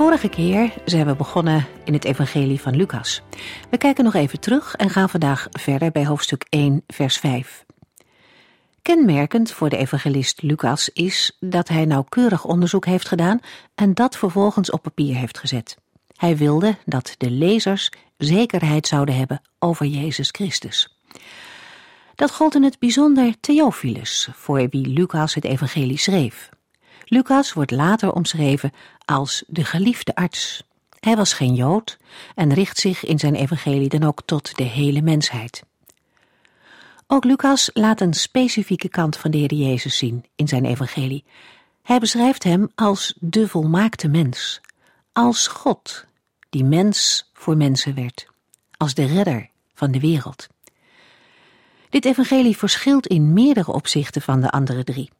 Vorige keer zijn we begonnen in het Evangelie van Lucas. We kijken nog even terug en gaan vandaag verder bij hoofdstuk 1, vers 5. Kenmerkend voor de evangelist Lucas is dat hij nauwkeurig onderzoek heeft gedaan en dat vervolgens op papier heeft gezet. Hij wilde dat de lezers zekerheid zouden hebben over Jezus Christus. Dat gold in het bijzonder Theophilus, voor wie Lucas het evangelie schreef. Lucas wordt later omschreven als de geliefde arts. Hij was geen Jood en richt zich in zijn evangelie dan ook tot de hele mensheid. Ook Lucas laat een specifieke kant van de Heer Jezus zien in zijn evangelie. Hij beschrijft hem als de volmaakte mens, als God, die mens voor mensen werd, als de redder van de wereld. Dit evangelie verschilt in meerdere opzichten van de andere drie.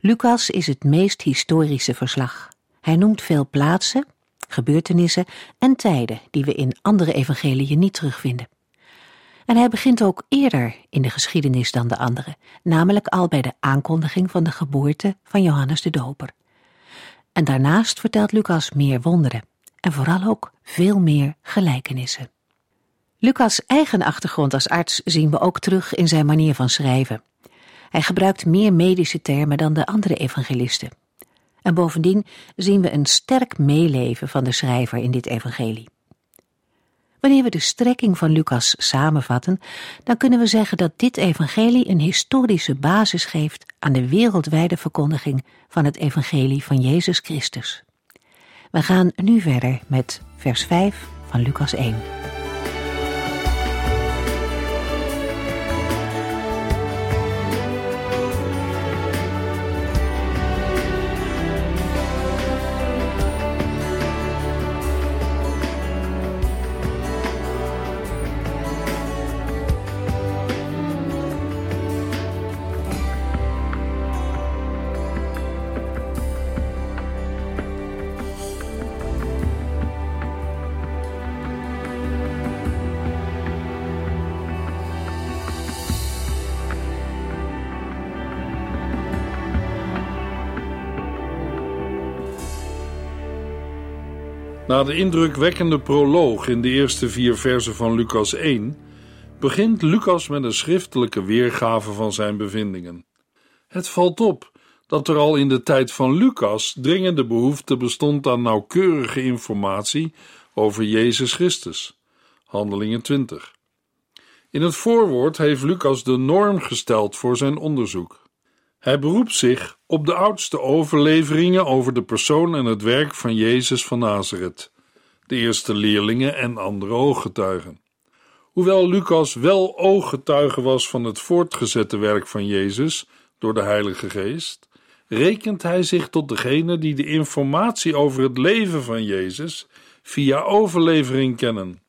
Lucas is het meest historische verslag. Hij noemt veel plaatsen, gebeurtenissen en tijden die we in andere evangeliën niet terugvinden. En hij begint ook eerder in de geschiedenis dan de andere, namelijk al bij de aankondiging van de geboorte van Johannes de Doper. En daarnaast vertelt Lucas meer wonderen en vooral ook veel meer gelijkenissen. Lucas' eigen achtergrond als arts zien we ook terug in zijn manier van schrijven. Hij gebruikt meer medische termen dan de andere evangelisten. En bovendien zien we een sterk meeleven van de schrijver in dit evangelie. Wanneer we de strekking van Lucas samenvatten, dan kunnen we zeggen dat dit evangelie een historische basis geeft aan de wereldwijde verkondiging van het evangelie van Jezus Christus. We gaan nu verder met vers 5 van Lucas 1. Na de indrukwekkende proloog in de eerste vier versen van Lucas 1 begint Lucas met een schriftelijke weergave van zijn bevindingen. Het valt op dat er al in de tijd van Lucas dringende behoefte bestond aan nauwkeurige informatie over Jezus Christus. Handelingen 20. In het voorwoord heeft Lucas de norm gesteld voor zijn onderzoek. Hij beroept zich op de oudste overleveringen over de persoon en het werk van Jezus van Nazareth, de eerste leerlingen en andere ooggetuigen. Hoewel Lucas wel ooggetuige was van het voortgezette werk van Jezus door de Heilige Geest, rekent hij zich tot degene die de informatie over het leven van Jezus via overlevering kennen.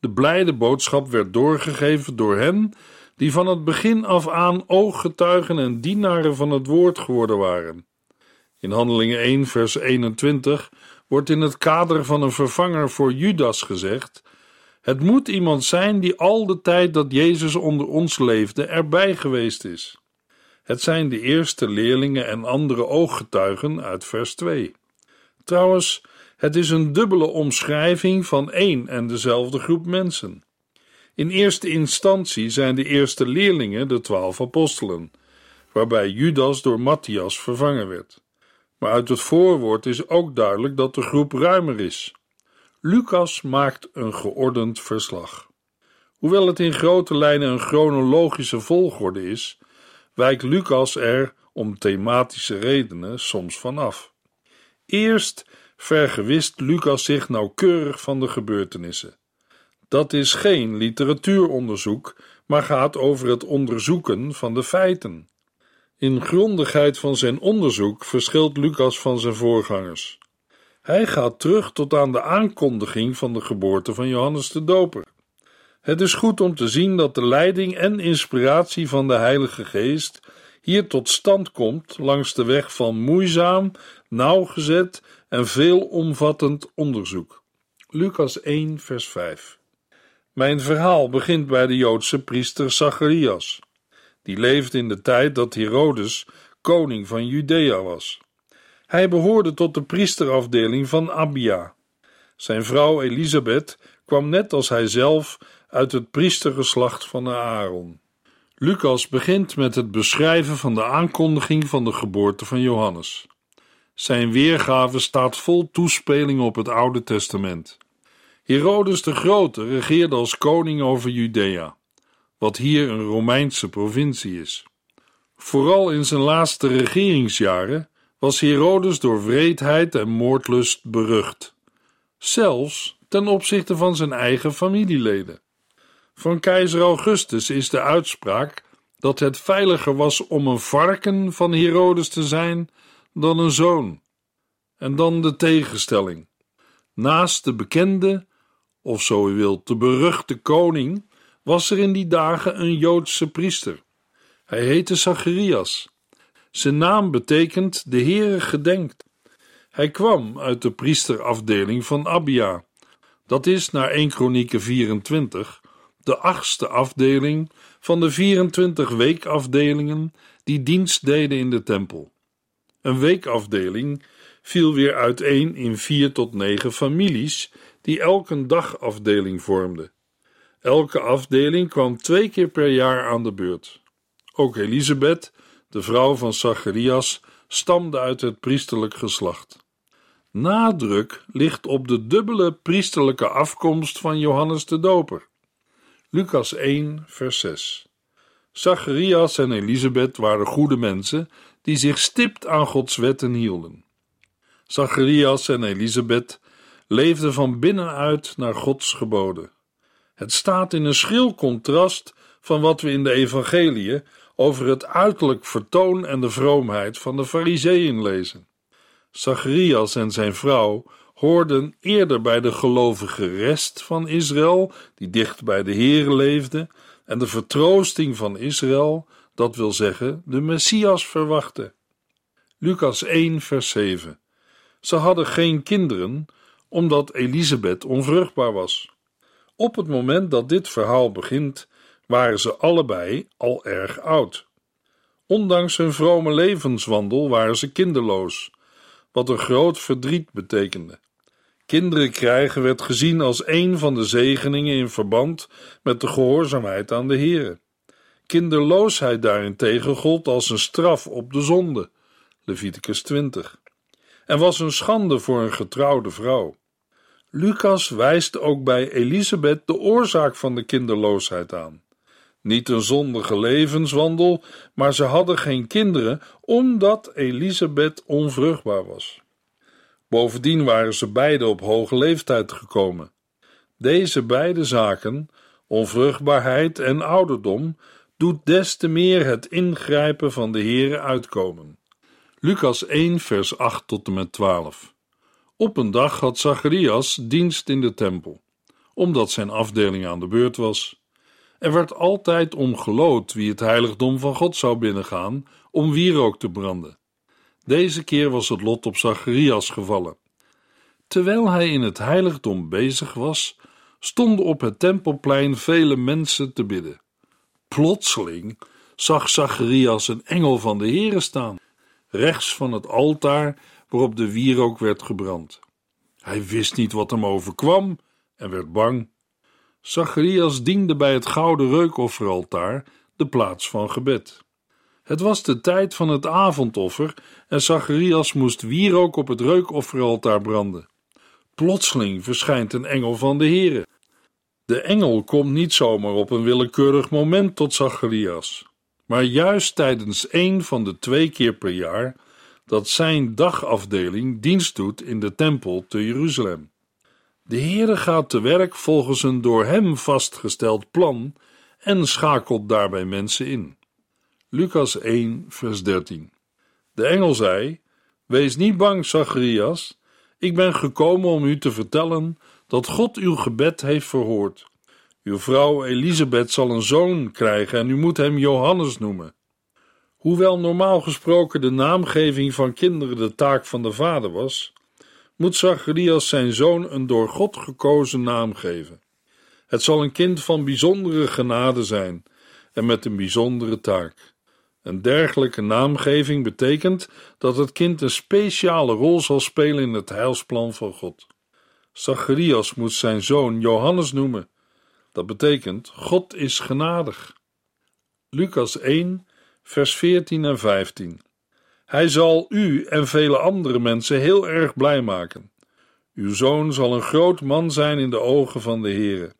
De blijde boodschap werd doorgegeven door hen die van het begin af aan ooggetuigen en dienaren van het woord geworden waren. In Handelingen 1, vers 21 wordt in het kader van een vervanger voor Judas gezegd: Het moet iemand zijn die al de tijd dat Jezus onder ons leefde erbij geweest is. Het zijn de eerste leerlingen en andere ooggetuigen uit vers 2. Trouwens, het is een dubbele omschrijving van één en dezelfde groep mensen. In eerste instantie zijn de eerste leerlingen de twaalf apostelen, waarbij Judas door Matthias vervangen werd. Maar uit het voorwoord is ook duidelijk dat de groep ruimer is. Lucas maakt een geordend verslag. Hoewel het in grote lijnen een chronologische volgorde is, wijkt Lucas er om thematische redenen soms van af. Eerst vergewist Lucas zich nauwkeurig van de gebeurtenissen. Dat is geen literatuuronderzoek, maar gaat over het onderzoeken van de feiten. In grondigheid van zijn onderzoek verschilt Lucas van zijn voorgangers. Hij gaat terug tot aan de aankondiging van de geboorte van Johannes de Doper. Het is goed om te zien dat de leiding en inspiratie van de Heilige Geest hier tot stand komt langs de weg van moeizaam, nauwgezet en veelomvattend onderzoek. Lucas 1, vers 5. Mijn verhaal begint bij de Joodse priester Zacharias. Die leefde in de tijd dat Herodes koning van Judea was. Hij behoorde tot de priesterafdeling van Abia. Zijn vrouw Elisabeth kwam net als hij zelf uit het priestergeslacht van Aaron. Lucas begint met het beschrijven van de aankondiging van de geboorte van Johannes. Zijn weergave staat vol toespelingen op het Oude Testament. Herodes de Grote regeerde als koning over Judea, wat hier een Romeinse provincie is. Vooral in zijn laatste regeringsjaren was Herodes door wreedheid en moordlust berucht, zelfs ten opzichte van zijn eigen familieleden. Van keizer Augustus is de uitspraak dat het veiliger was om een varken van Herodes te zijn dan een zoon. En dan de tegenstelling. Naast de bekende, of zo u wilt, de beruchte koning, was er in die dagen een Joodse priester. Hij heette Zacharias. Zijn naam betekent de Heere gedenkt. Hij kwam uit de priesterafdeling van Abia. Dat is naar 1 Kronieken 24 de achtste afdeling van de 24 weekafdelingen die dienst deden in de tempel. Een weekafdeling viel weer uiteen in vier tot negen families die elk een dagafdeling vormden. Elke afdeling kwam twee keer per jaar aan de beurt. Ook Elisabeth, de vrouw van Zacharias, stamde uit het priesterlijk geslacht. Nadruk ligt op de dubbele priesterlijke afkomst van Johannes de Doper. Lucas 1, vers 6. Zacharias en Elisabeth waren goede mensen die zich stipt aan Gods wetten hielden. Zacharias en Elisabeth leefden van binnenuit naar Gods geboden. Het staat in een schril contrast van wat we in de evangeliën over het uiterlijk vertoon en de vroomheid van de fariseeën lezen. Zacharias en zijn vrouw hoorden eerder bij de gelovige rest van Israël, die dicht bij de Heer leefde, en de vertroosting van Israël, dat wil zeggen, de Messias verwachtte. Lucas 1, vers 7. Ze hadden geen kinderen, Elisabeth onvruchtbaar was. Op het moment dat dit verhaal begint, waren ze allebei al erg oud. Ondanks hun vrome levenswandel waren ze kinderloos, wat een groot verdriet betekende. Kinderen krijgen werd gezien als een van de zegeningen in verband met de gehoorzaamheid aan de Heere. Kinderloosheid daarentegen gold als een straf op de zonde, Leviticus 20, en was een schande voor een getrouwde vrouw. Lucas wijst ook bij Elisabeth de oorzaak van de kinderloosheid aan. Niet een zondige levenswandel, maar ze hadden geen kinderen omdat Elisabeth onvruchtbaar was. Bovendien waren ze beide op hoge leeftijd gekomen. Deze beide zaken, onvruchtbaarheid en ouderdom, doet des te meer het ingrijpen van de Heere uitkomen. Lucas 1, vers 8 tot en met 12. Op een dag had Zacharias dienst in de tempel, omdat zijn afdeling aan de beurt was. Er werd altijd om gelood wie het heiligdom van God zou binnengaan om wierook te branden. Deze keer was het lot op Zacharias gevallen. Terwijl hij in het heiligdom bezig was, stonden op het tempelplein vele mensen te bidden. Plotseling zag Zacharias een engel van de Heere staan, rechts van het altaar waarop de wierook werd gebrand. Hij wist niet wat hem overkwam en werd bang. Zacharias diende bij het gouden reukofferaltaar, de plaats van gebed. Het was de tijd van het avondoffer en Zacharias moest wierook op het reukofferaltaar branden. Plotseling verschijnt een engel van de Heere. De engel komt niet zomaar op een willekeurig moment tot Zacharias, maar juist tijdens een van de twee keer per jaar dat zijn dagafdeling dienst doet in de tempel te Jeruzalem. De Heere gaat te werk volgens een door hem vastgesteld plan en schakelt daarbij mensen in. Lucas 1, vers 13. De engel zei: Wees niet bang, Zacharias. Ik ben gekomen om u te vertellen dat God uw gebed heeft verhoord. Uw vrouw Elisabeth zal een zoon krijgen en u moet hem Johannes noemen. Hoewel normaal gesproken de naamgeving van kinderen de taak van de vader was, moet Zacharias zijn zoon een door God gekozen naam geven. Het zal een kind van bijzondere genade zijn en met een bijzondere taak. Een dergelijke naamgeving betekent dat het kind een speciale rol zal spelen in het heilsplan van God. Zacharias moet zijn zoon Johannes noemen. Dat betekent God is genadig. Lucas 1, vers 14 en 15. Hij zal u en vele andere mensen heel erg blij maken. Uw zoon zal een groot man zijn in de ogen van de Heere.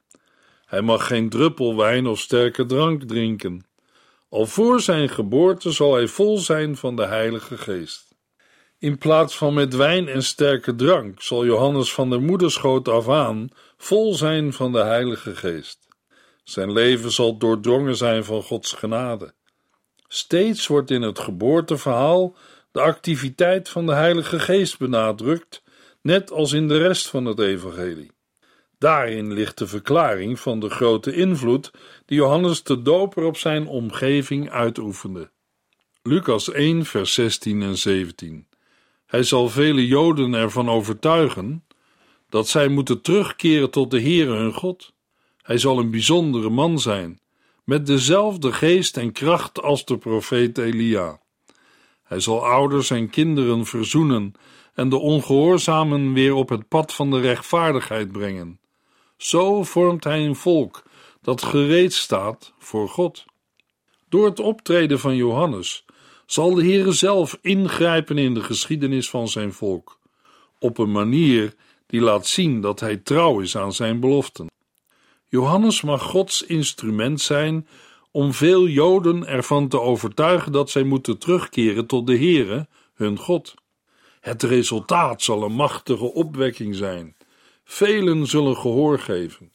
Hij mag geen druppel wijn of sterke drank drinken. Al voor zijn geboorte zal hij vol zijn van de Heilige Geest. In plaats van met wijn en sterke drank zal Johannes van de moederschoot af aan vol zijn van de Heilige Geest. Zijn leven zal doordrongen zijn van Gods genade. Steeds wordt in het geboorteverhaal de activiteit van de Heilige Geest benadrukt, net als in de rest van het Evangelie. Daarin ligt de verklaring van de grote invloed die Johannes de Doper op zijn omgeving uitoefende. Lucas 1, vers 16 en 17. Hij zal vele Joden ervan overtuigen dat zij moeten terugkeren tot de Heere hun God. Hij zal een bijzondere man zijn, met dezelfde geest en kracht als de profeet Elia. Hij zal ouders en kinderen verzoenen en de ongehoorzamen weer op het pad van de rechtvaardigheid brengen. Zo vormt hij een volk dat gereed staat voor God. Door het optreden van Johannes zal de Heere zelf ingrijpen in de geschiedenis van zijn volk, op een manier die laat zien dat hij trouw is aan zijn beloften. Johannes mag Gods instrument zijn om veel Joden ervan te overtuigen dat zij moeten terugkeren tot de Heere, hun God. Het resultaat zal een machtige opwekking zijn. Velen zullen gehoor geven.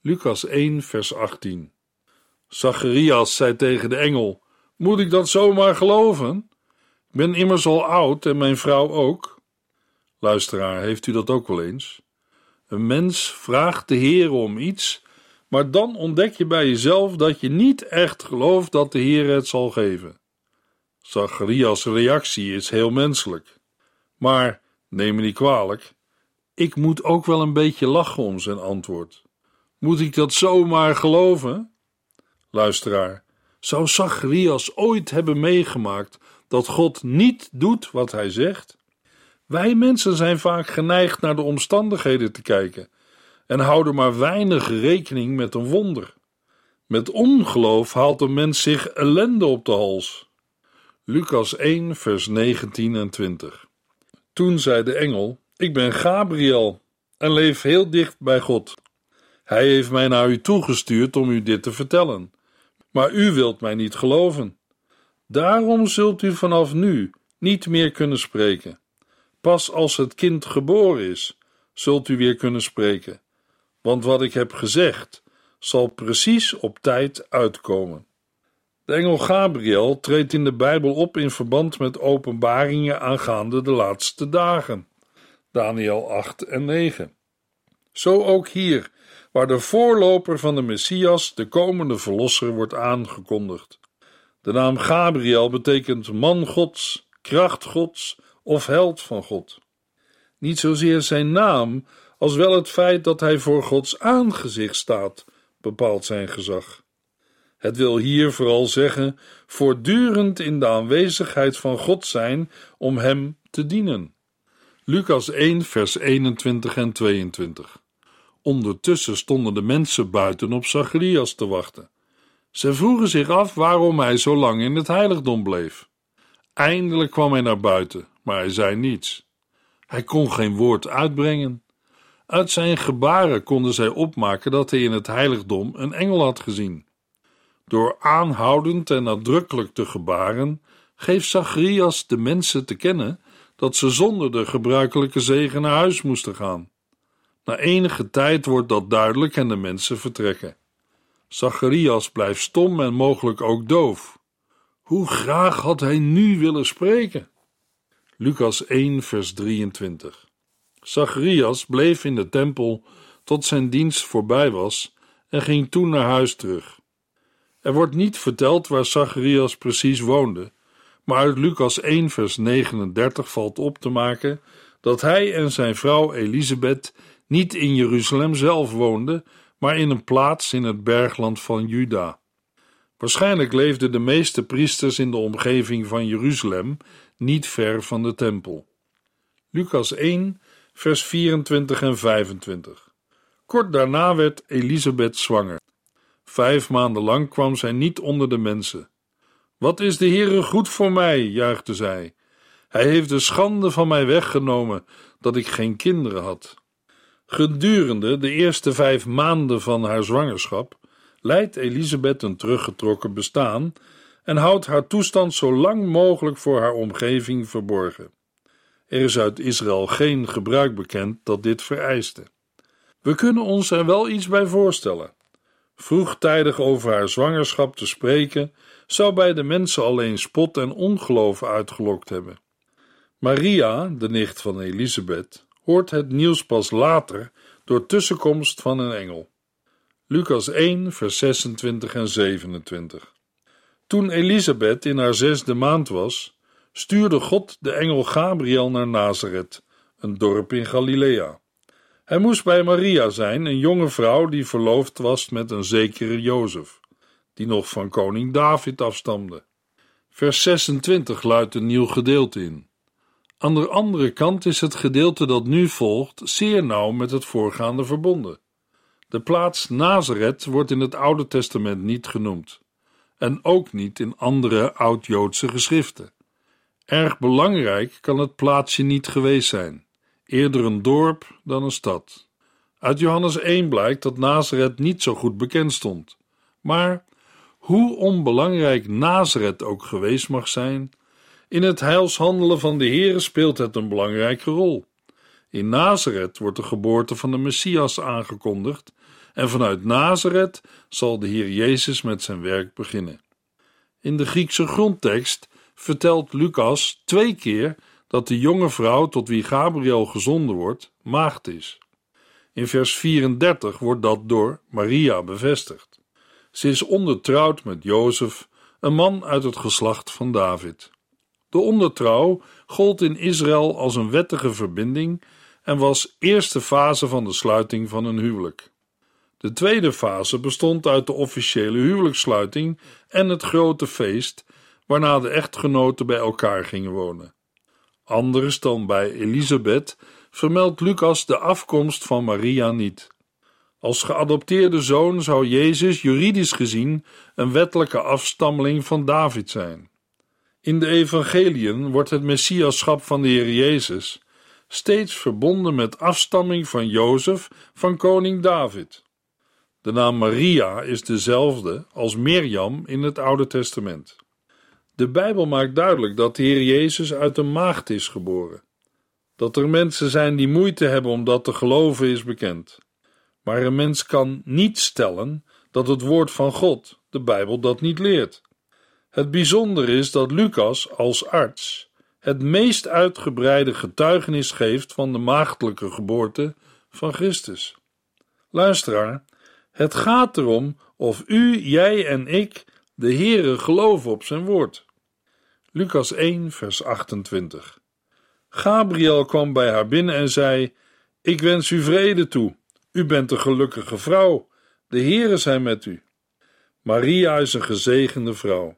Lucas 1, vers 18. Zacharias zei tegen de engel: Moet ik dat zomaar geloven? Ik ben immers al oud en mijn vrouw ook. Luisteraar, heeft u dat ook wel eens? Een mens vraagt de Heer om iets, maar dan ontdek je bij jezelf dat je niet echt gelooft dat de Heer het zal geven. Zacharias' reactie is heel menselijk. Maar, neem me niet kwalijk, ik moet ook wel een beetje lachen om zijn antwoord. Moet ik dat zomaar geloven? Luisteraar, zou Zacharias ooit hebben meegemaakt dat God niet doet wat hij zegt? Wij mensen zijn vaak geneigd naar de omstandigheden te kijken en houden maar weinig rekening met een wonder. Met ongeloof haalt een mens zich ellende op de hals. Lucas 1, vers 19 en 20. Toen zei de engel: Ik ben Gabriel en leef heel dicht bij God. Hij heeft mij naar u toegestuurd om u dit te vertellen. Maar u wilt mij niet geloven. Daarom zult u vanaf nu niet meer kunnen spreken. Pas als het kind geboren is, zult u weer kunnen spreken. Want wat ik heb gezegd, zal precies op tijd uitkomen. De engel Gabriel treedt in de Bijbel op in verband met openbaringen aangaande de laatste dagen. Daniel 8 en 9. Zo ook hier, waar de voorloper van de Messias, de komende verlosser, wordt aangekondigd. De naam Gabriel betekent man Gods, kracht Gods of held van God. Niet zozeer zijn naam, als wel het feit dat hij voor Gods aangezicht staat, bepaalt zijn gezag. Het wil hier vooral zeggen voortdurend in de aanwezigheid van God zijn om hem te dienen. Lucas 1, vers 21 en 22. Ondertussen stonden de mensen buiten op Zacharias te wachten. Ze vroegen zich af waarom hij zo lang in het heiligdom bleef. Eindelijk kwam hij naar buiten, maar hij zei niets. Hij kon geen woord uitbrengen. Uit zijn gebaren konden zij opmaken dat hij in het heiligdom een engel had gezien. Door aanhoudend en nadrukkelijk te gebaren, geeft Zacharias de mensen te kennen dat ze zonder de gebruikelijke zegen naar huis moesten gaan. Na enige tijd wordt dat duidelijk en de mensen vertrekken. Zacharias blijft stom en mogelijk ook doof. Hoe graag had hij nu willen spreken? Lucas 1, vers 23. Zacharias bleef in de tempel tot zijn dienst voorbij was en ging toen naar huis terug. Er wordt niet verteld waar Zacharias precies woonde, maar uit Lucas 1 vers 39 valt op te maken dat hij en zijn vrouw Elisabeth niet in Jeruzalem zelf woonden, maar in een plaats in het bergland van Juda. Waarschijnlijk leefden de meeste priesters in de omgeving van Jeruzalem niet ver van de tempel. Lucas 1, vers 24 en 25. Kort daarna werd Elisabeth zwanger. Vijf maanden lang kwam zij niet onder de mensen. Wat is de Heere goed voor mij, juichte zij. Hij heeft de schande van mij weggenomen dat ik geen kinderen had. Gedurende de eerste vijf maanden van haar zwangerschap leidt Elisabeth een teruggetrokken bestaan en houdt haar toestand zo lang mogelijk voor haar omgeving verborgen. Er is uit Israël geen gebruik bekend dat dit vereiste. We kunnen ons er wel iets bij voorstellen. Vroegtijdig over haar zwangerschap te spreken zou bij de mensen alleen spot en ongeloof uitgelokt hebben. Maria, de nicht van Elisabeth, hoort het nieuws pas later door tussenkomst van een engel. Lucas 1, vers 26 en 27. Toen Elisabeth in haar zesde maand was, stuurde God de engel Gabriel naar Nazareth, een dorp in Galilea. Hij moest bij Maria zijn, een jonge vrouw die verloofd was met een zekere Jozef, die nog van koning David afstamde. Vers 26 luidt een nieuw gedeelte in. Aan de andere kant is het gedeelte dat nu volgt zeer nauw met het voorgaande verbonden. De plaats Nazareth wordt in het Oude Testament niet genoemd, en ook niet in andere oud-Joodse geschriften. Erg belangrijk kan het plaatsje niet geweest zijn, eerder een dorp dan een stad. Uit Johannes 1 blijkt dat Nazareth niet zo goed bekend stond. Maar hoe onbelangrijk Nazareth ook geweest mag zijn, in het heilshandelen van de Heere speelt het een belangrijke rol. In Nazareth wordt de geboorte van de Messias aangekondigd en vanuit Nazareth zal de Heer Jezus met zijn werk beginnen. In de Griekse grondtekst vertelt Lucas twee keer dat de jonge vrouw tot wie Gabriel gezonden wordt, maagd is. In vers 34 wordt dat door Maria bevestigd. Ze is ondertrouwd met Jozef, een man uit het geslacht van David. De ondertrouw gold in Israël als een wettige verbinding en was eerste fase van de sluiting van een huwelijk. De tweede fase bestond uit de officiële huwelijkssluiting en het grote feest, waarna de echtgenoten bij elkaar gingen wonen. Anders dan bij Elisabeth vermeldt Lucas de afkomst van Maria niet. Als geadopteerde zoon zou Jezus juridisch gezien een wettelijke afstammeling van David zijn. In de evangeliën wordt het messiaschap van de Heer Jezus steeds verbonden met afstamming van Jozef van koning David. De naam Maria is dezelfde als Mirjam in het Oude Testament. De Bijbel maakt duidelijk dat de Heer Jezus uit een maagd is geboren. Dat er mensen zijn die moeite hebben om dat te geloven is bekend. Maar een mens kan niet stellen dat het woord van God, de Bijbel, dat niet leert. Het bijzondere is dat Lucas als arts het meest uitgebreide getuigenis geeft van de maagdelijke geboorte van Christus. Luisteraar, het gaat erom of u, jij en ik de Heere geloven op zijn woord. Lucas 1, vers 28. Gabriel kwam bij haar binnen en zei: Ik wens u vrede toe. U bent een gelukkige vrouw. De Heere zijn met u. Maria is een gezegende vrouw.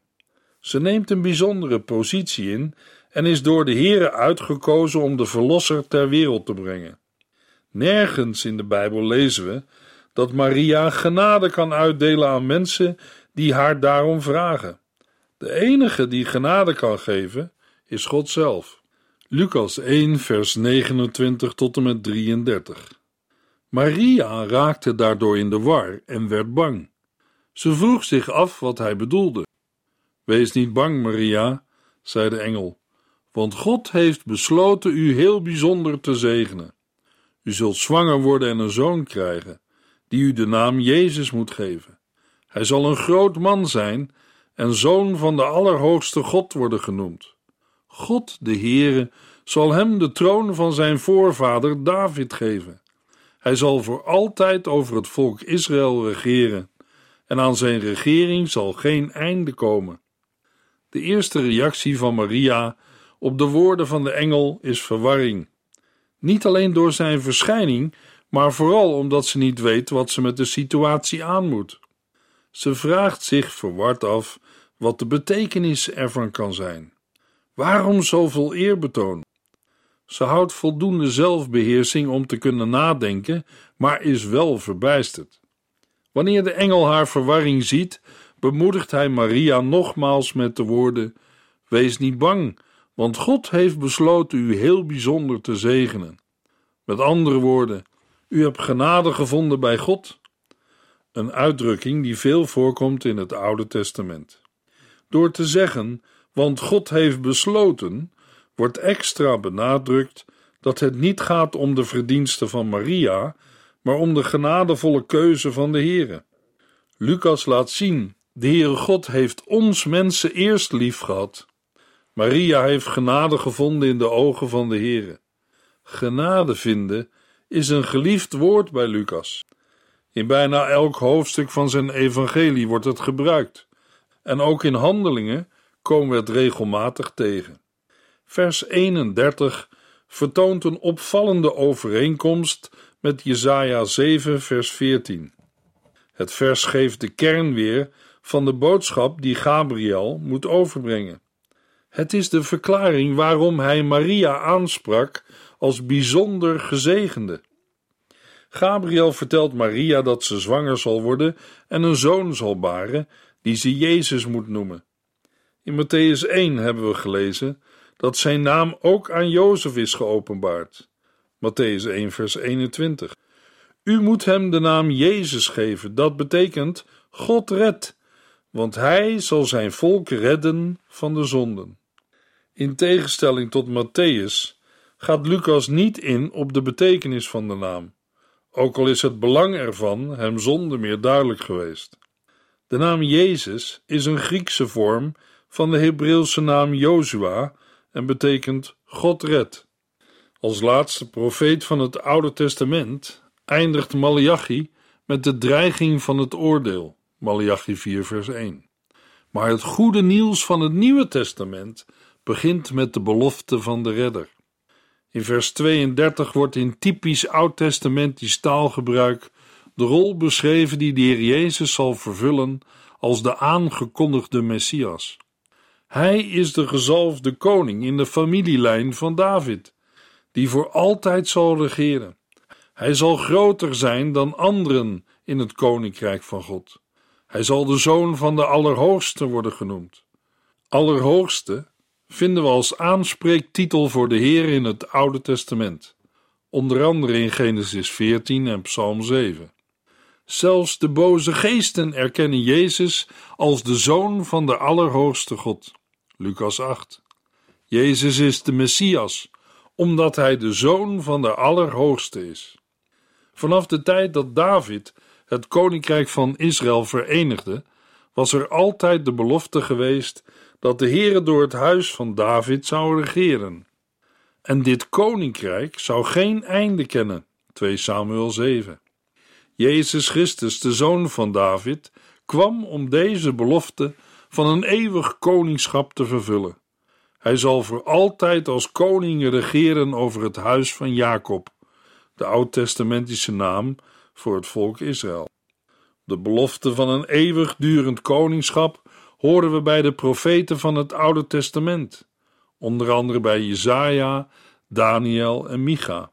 Ze neemt een bijzondere positie in en is door de Heere uitgekozen om de Verlosser ter wereld te brengen. Nergens in de Bijbel lezen we dat Maria genade kan uitdelen aan mensen die haar daarom vragen. De enige die genade kan geven is God zelf. Lucas 1, vers 29 tot en met 33. Maria raakte daardoor in de war en werd bang. Ze vroeg zich af wat hij bedoelde. Wees niet bang, Maria, zei de engel, want God heeft besloten u heel bijzonder te zegenen. U zult zwanger worden en een zoon krijgen, die u de naam Jezus moet geven. Hij zal een groot man zijn en zoon van de Allerhoogste God worden genoemd. God, de Heere, zal hem de troon van zijn voorvader David geven. Hij zal voor altijd over het volk Israël regeren, en aan zijn regering zal geen einde komen. De eerste reactie van Maria op de woorden van de engel is verwarring. Niet alleen door zijn verschijning, maar vooral omdat ze niet weet wat ze met de situatie aan moet. Ze vraagt zich verward af wat de betekenis ervan kan zijn. Waarom zoveel eerbetoon? Ze houdt voldoende zelfbeheersing om te kunnen nadenken, maar is wel verbijsterd. Wanneer de engel haar verwarring ziet, bemoedigt hij Maria nogmaals met de woorden: Wees niet bang, want God heeft besloten u heel bijzonder te zegenen. Met andere woorden, u hebt genade gevonden bij God. Een uitdrukking die veel voorkomt in het Oude Testament. Door te zeggen, want God heeft besloten, wordt extra benadrukt dat het niet gaat om de verdiensten van Maria, maar om de genadevolle keuze van de Heere. Lucas laat zien: de Heere God heeft ons mensen eerst lief gehad. Maria heeft genade gevonden in de ogen van de Heere. Genade vinden is een geliefd woord bij Lucas. In bijna elk hoofdstuk van zijn evangelie wordt het gebruikt, en ook in handelingen komen we het regelmatig tegen. Vers 31 vertoont een opvallende overeenkomst met Jesaja 7, vers 14. Het vers geeft de kern weer van de boodschap die Gabriel moet overbrengen. Het is de verklaring waarom hij Maria aansprak als bijzonder gezegende. Gabriel vertelt Maria dat ze zwanger zal worden en een zoon zal baren, die ze Jezus moet noemen. In Matthäus 1 hebben we gelezen dat zijn naam ook aan Jozef is geopenbaard. Matthäus 1, vers 21. U moet hem de naam Jezus geven, dat betekent God redt, want hij zal zijn volk redden van de zonden. In tegenstelling tot Matthäus gaat Lucas niet in op de betekenis van de naam, ook al is het belang ervan hem zonder meer duidelijk geweest. De naam Jezus is een Griekse vorm van de Hebreeuwse naam Jozua en betekent God redt. Als laatste profeet van het Oude Testament eindigt Malachi met de dreiging van het oordeel, Malachi 4 vers 1. Maar het goede nieuws van het Nieuwe Testament begint met de belofte van de redder. In vers 32 wordt in typisch oud-testamentisch taalgebruik de rol beschreven die de Heer Jezus zal vervullen als de aangekondigde Messias. Hij is de gezalfde koning in de familielijn van David, die voor altijd zal regeren. Hij zal groter zijn dan anderen in het koninkrijk van God. Hij zal de zoon van de Allerhoogste worden genoemd. Allerhoogste vinden we als aanspreektitel voor de Heer in het Oude Testament, onder andere in Genesis 14 en Psalm 7. Zelfs de boze geesten erkennen Jezus als de zoon van de Allerhoogste God. Lucas 8. Jezus is de Messias, omdat hij de zoon van de Allerhoogste is. Vanaf de tijd dat David het koninkrijk van Israël verenigde, was er altijd de belofte geweest dat de Heere door het huis van David zou regeren. En dit koninkrijk zou geen einde kennen. 2 Samuel 7. Jezus Christus, de zoon van David, kwam om deze belofte van een eeuwig koningschap te vervullen. Hij zal voor altijd als koning regeren over het huis van Jacob, de oud-testamentische naam voor het volk Israël. De belofte van een eeuwigdurend koningschap horen we bij de profeten van het Oude Testament, onder andere bij Jesaja, Daniel en Micha.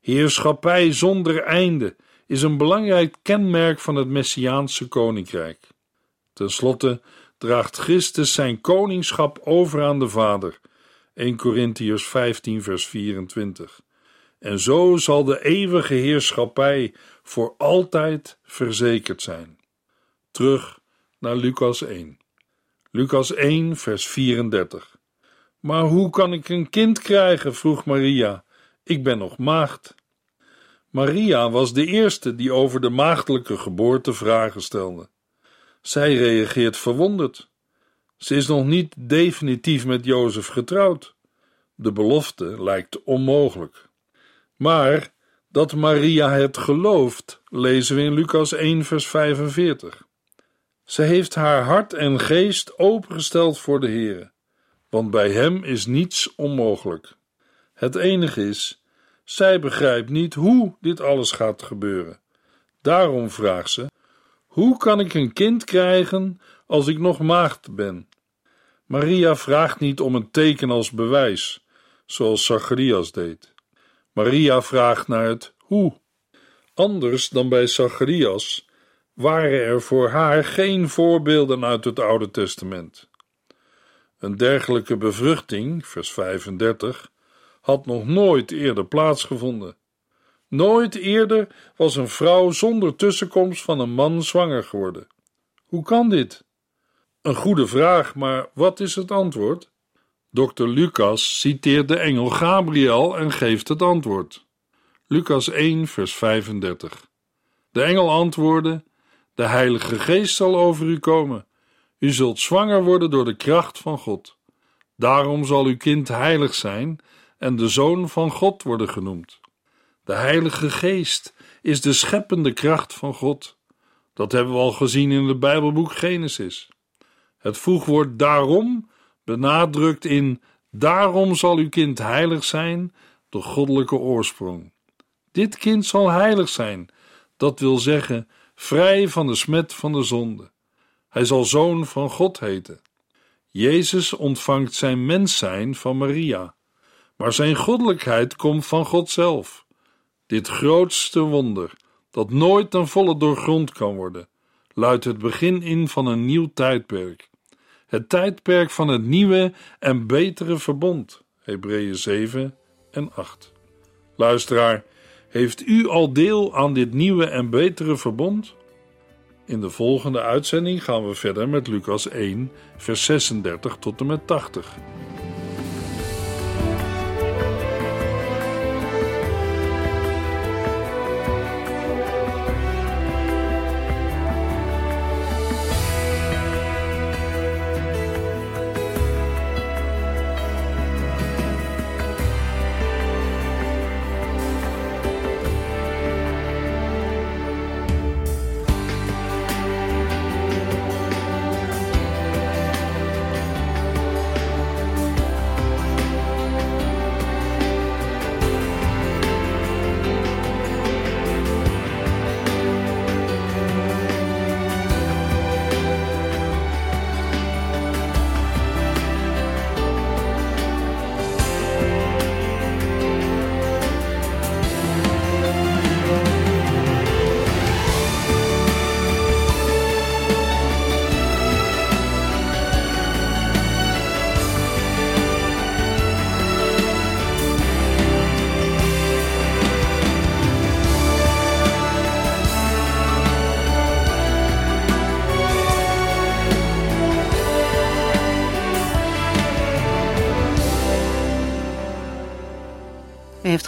Heerschappij zonder einde is een belangrijk kenmerk van het Messiaanse koninkrijk. Ten slotte draagt Christus zijn koningschap over aan de Vader. 1 Corinthiërs 15 vers 24. En zo zal de eeuwige heerschappij voor altijd verzekerd zijn. Terug naar Lucas 1. Lucas 1 vers 34. Maar hoe kan ik een kind krijgen? vroeg Maria. Ik ben nog maagd. Maria was de eerste die over de maagdelijke geboorte vragen stelde. Zij reageert verwonderd. Ze is nog niet definitief met Jozef getrouwd. De belofte lijkt onmogelijk. Maar dat Maria het gelooft, lezen we in Lucas 1, vers 45. Ze heeft haar hart en geest opengesteld voor de Heer, want bij Hem is niets onmogelijk. Het enige is, zij begrijpt niet hoe dit alles gaat gebeuren. Daarom vraagt ze: Hoe kan ik een kind krijgen als ik nog maagd ben? Maria vraagt niet om een teken als bewijs, zoals Zacharias deed. Maria vraagt naar het hoe. Anders dan bij Zacharias waren er voor haar geen voorbeelden uit het Oude Testament. Een dergelijke bevruchting, vers 35, had nog nooit eerder plaatsgevonden. Nooit eerder was een vrouw zonder tussenkomst van een man zwanger geworden. Hoe kan dit? Een goede vraag, maar wat is het antwoord? Dr. Lucas citeert de engel Gabriel en geeft het antwoord. Lucas 1, vers 35. De engel antwoordde: De Heilige Geest zal over u komen. U zult zwanger worden door de kracht van God. Daarom zal uw kind heilig zijn en de zoon van God worden genoemd. De Heilige Geest is de scheppende kracht van God. Dat hebben we al gezien in het Bijbelboek Genesis. Het voegwoord daarom benadrukt in daarom zal uw kind heilig zijn, de goddelijke oorsprong. Dit kind zal heilig zijn, dat wil zeggen vrij van de smet van de zonde. Hij zal zoon van God heten. Jezus ontvangt zijn mens zijn van Maria, maar zijn goddelijkheid komt van God zelf. Dit grootste wonder, dat nooit ten volle doorgrond kan worden, luidt het begin in van een nieuw tijdperk. Het tijdperk van het nieuwe en betere verbond. Hebreeën 7 en 8. Luisteraar, heeft u al deel aan dit nieuwe en betere verbond? In de volgende uitzending gaan we verder met Lucas 1, vers 36 tot en met 80.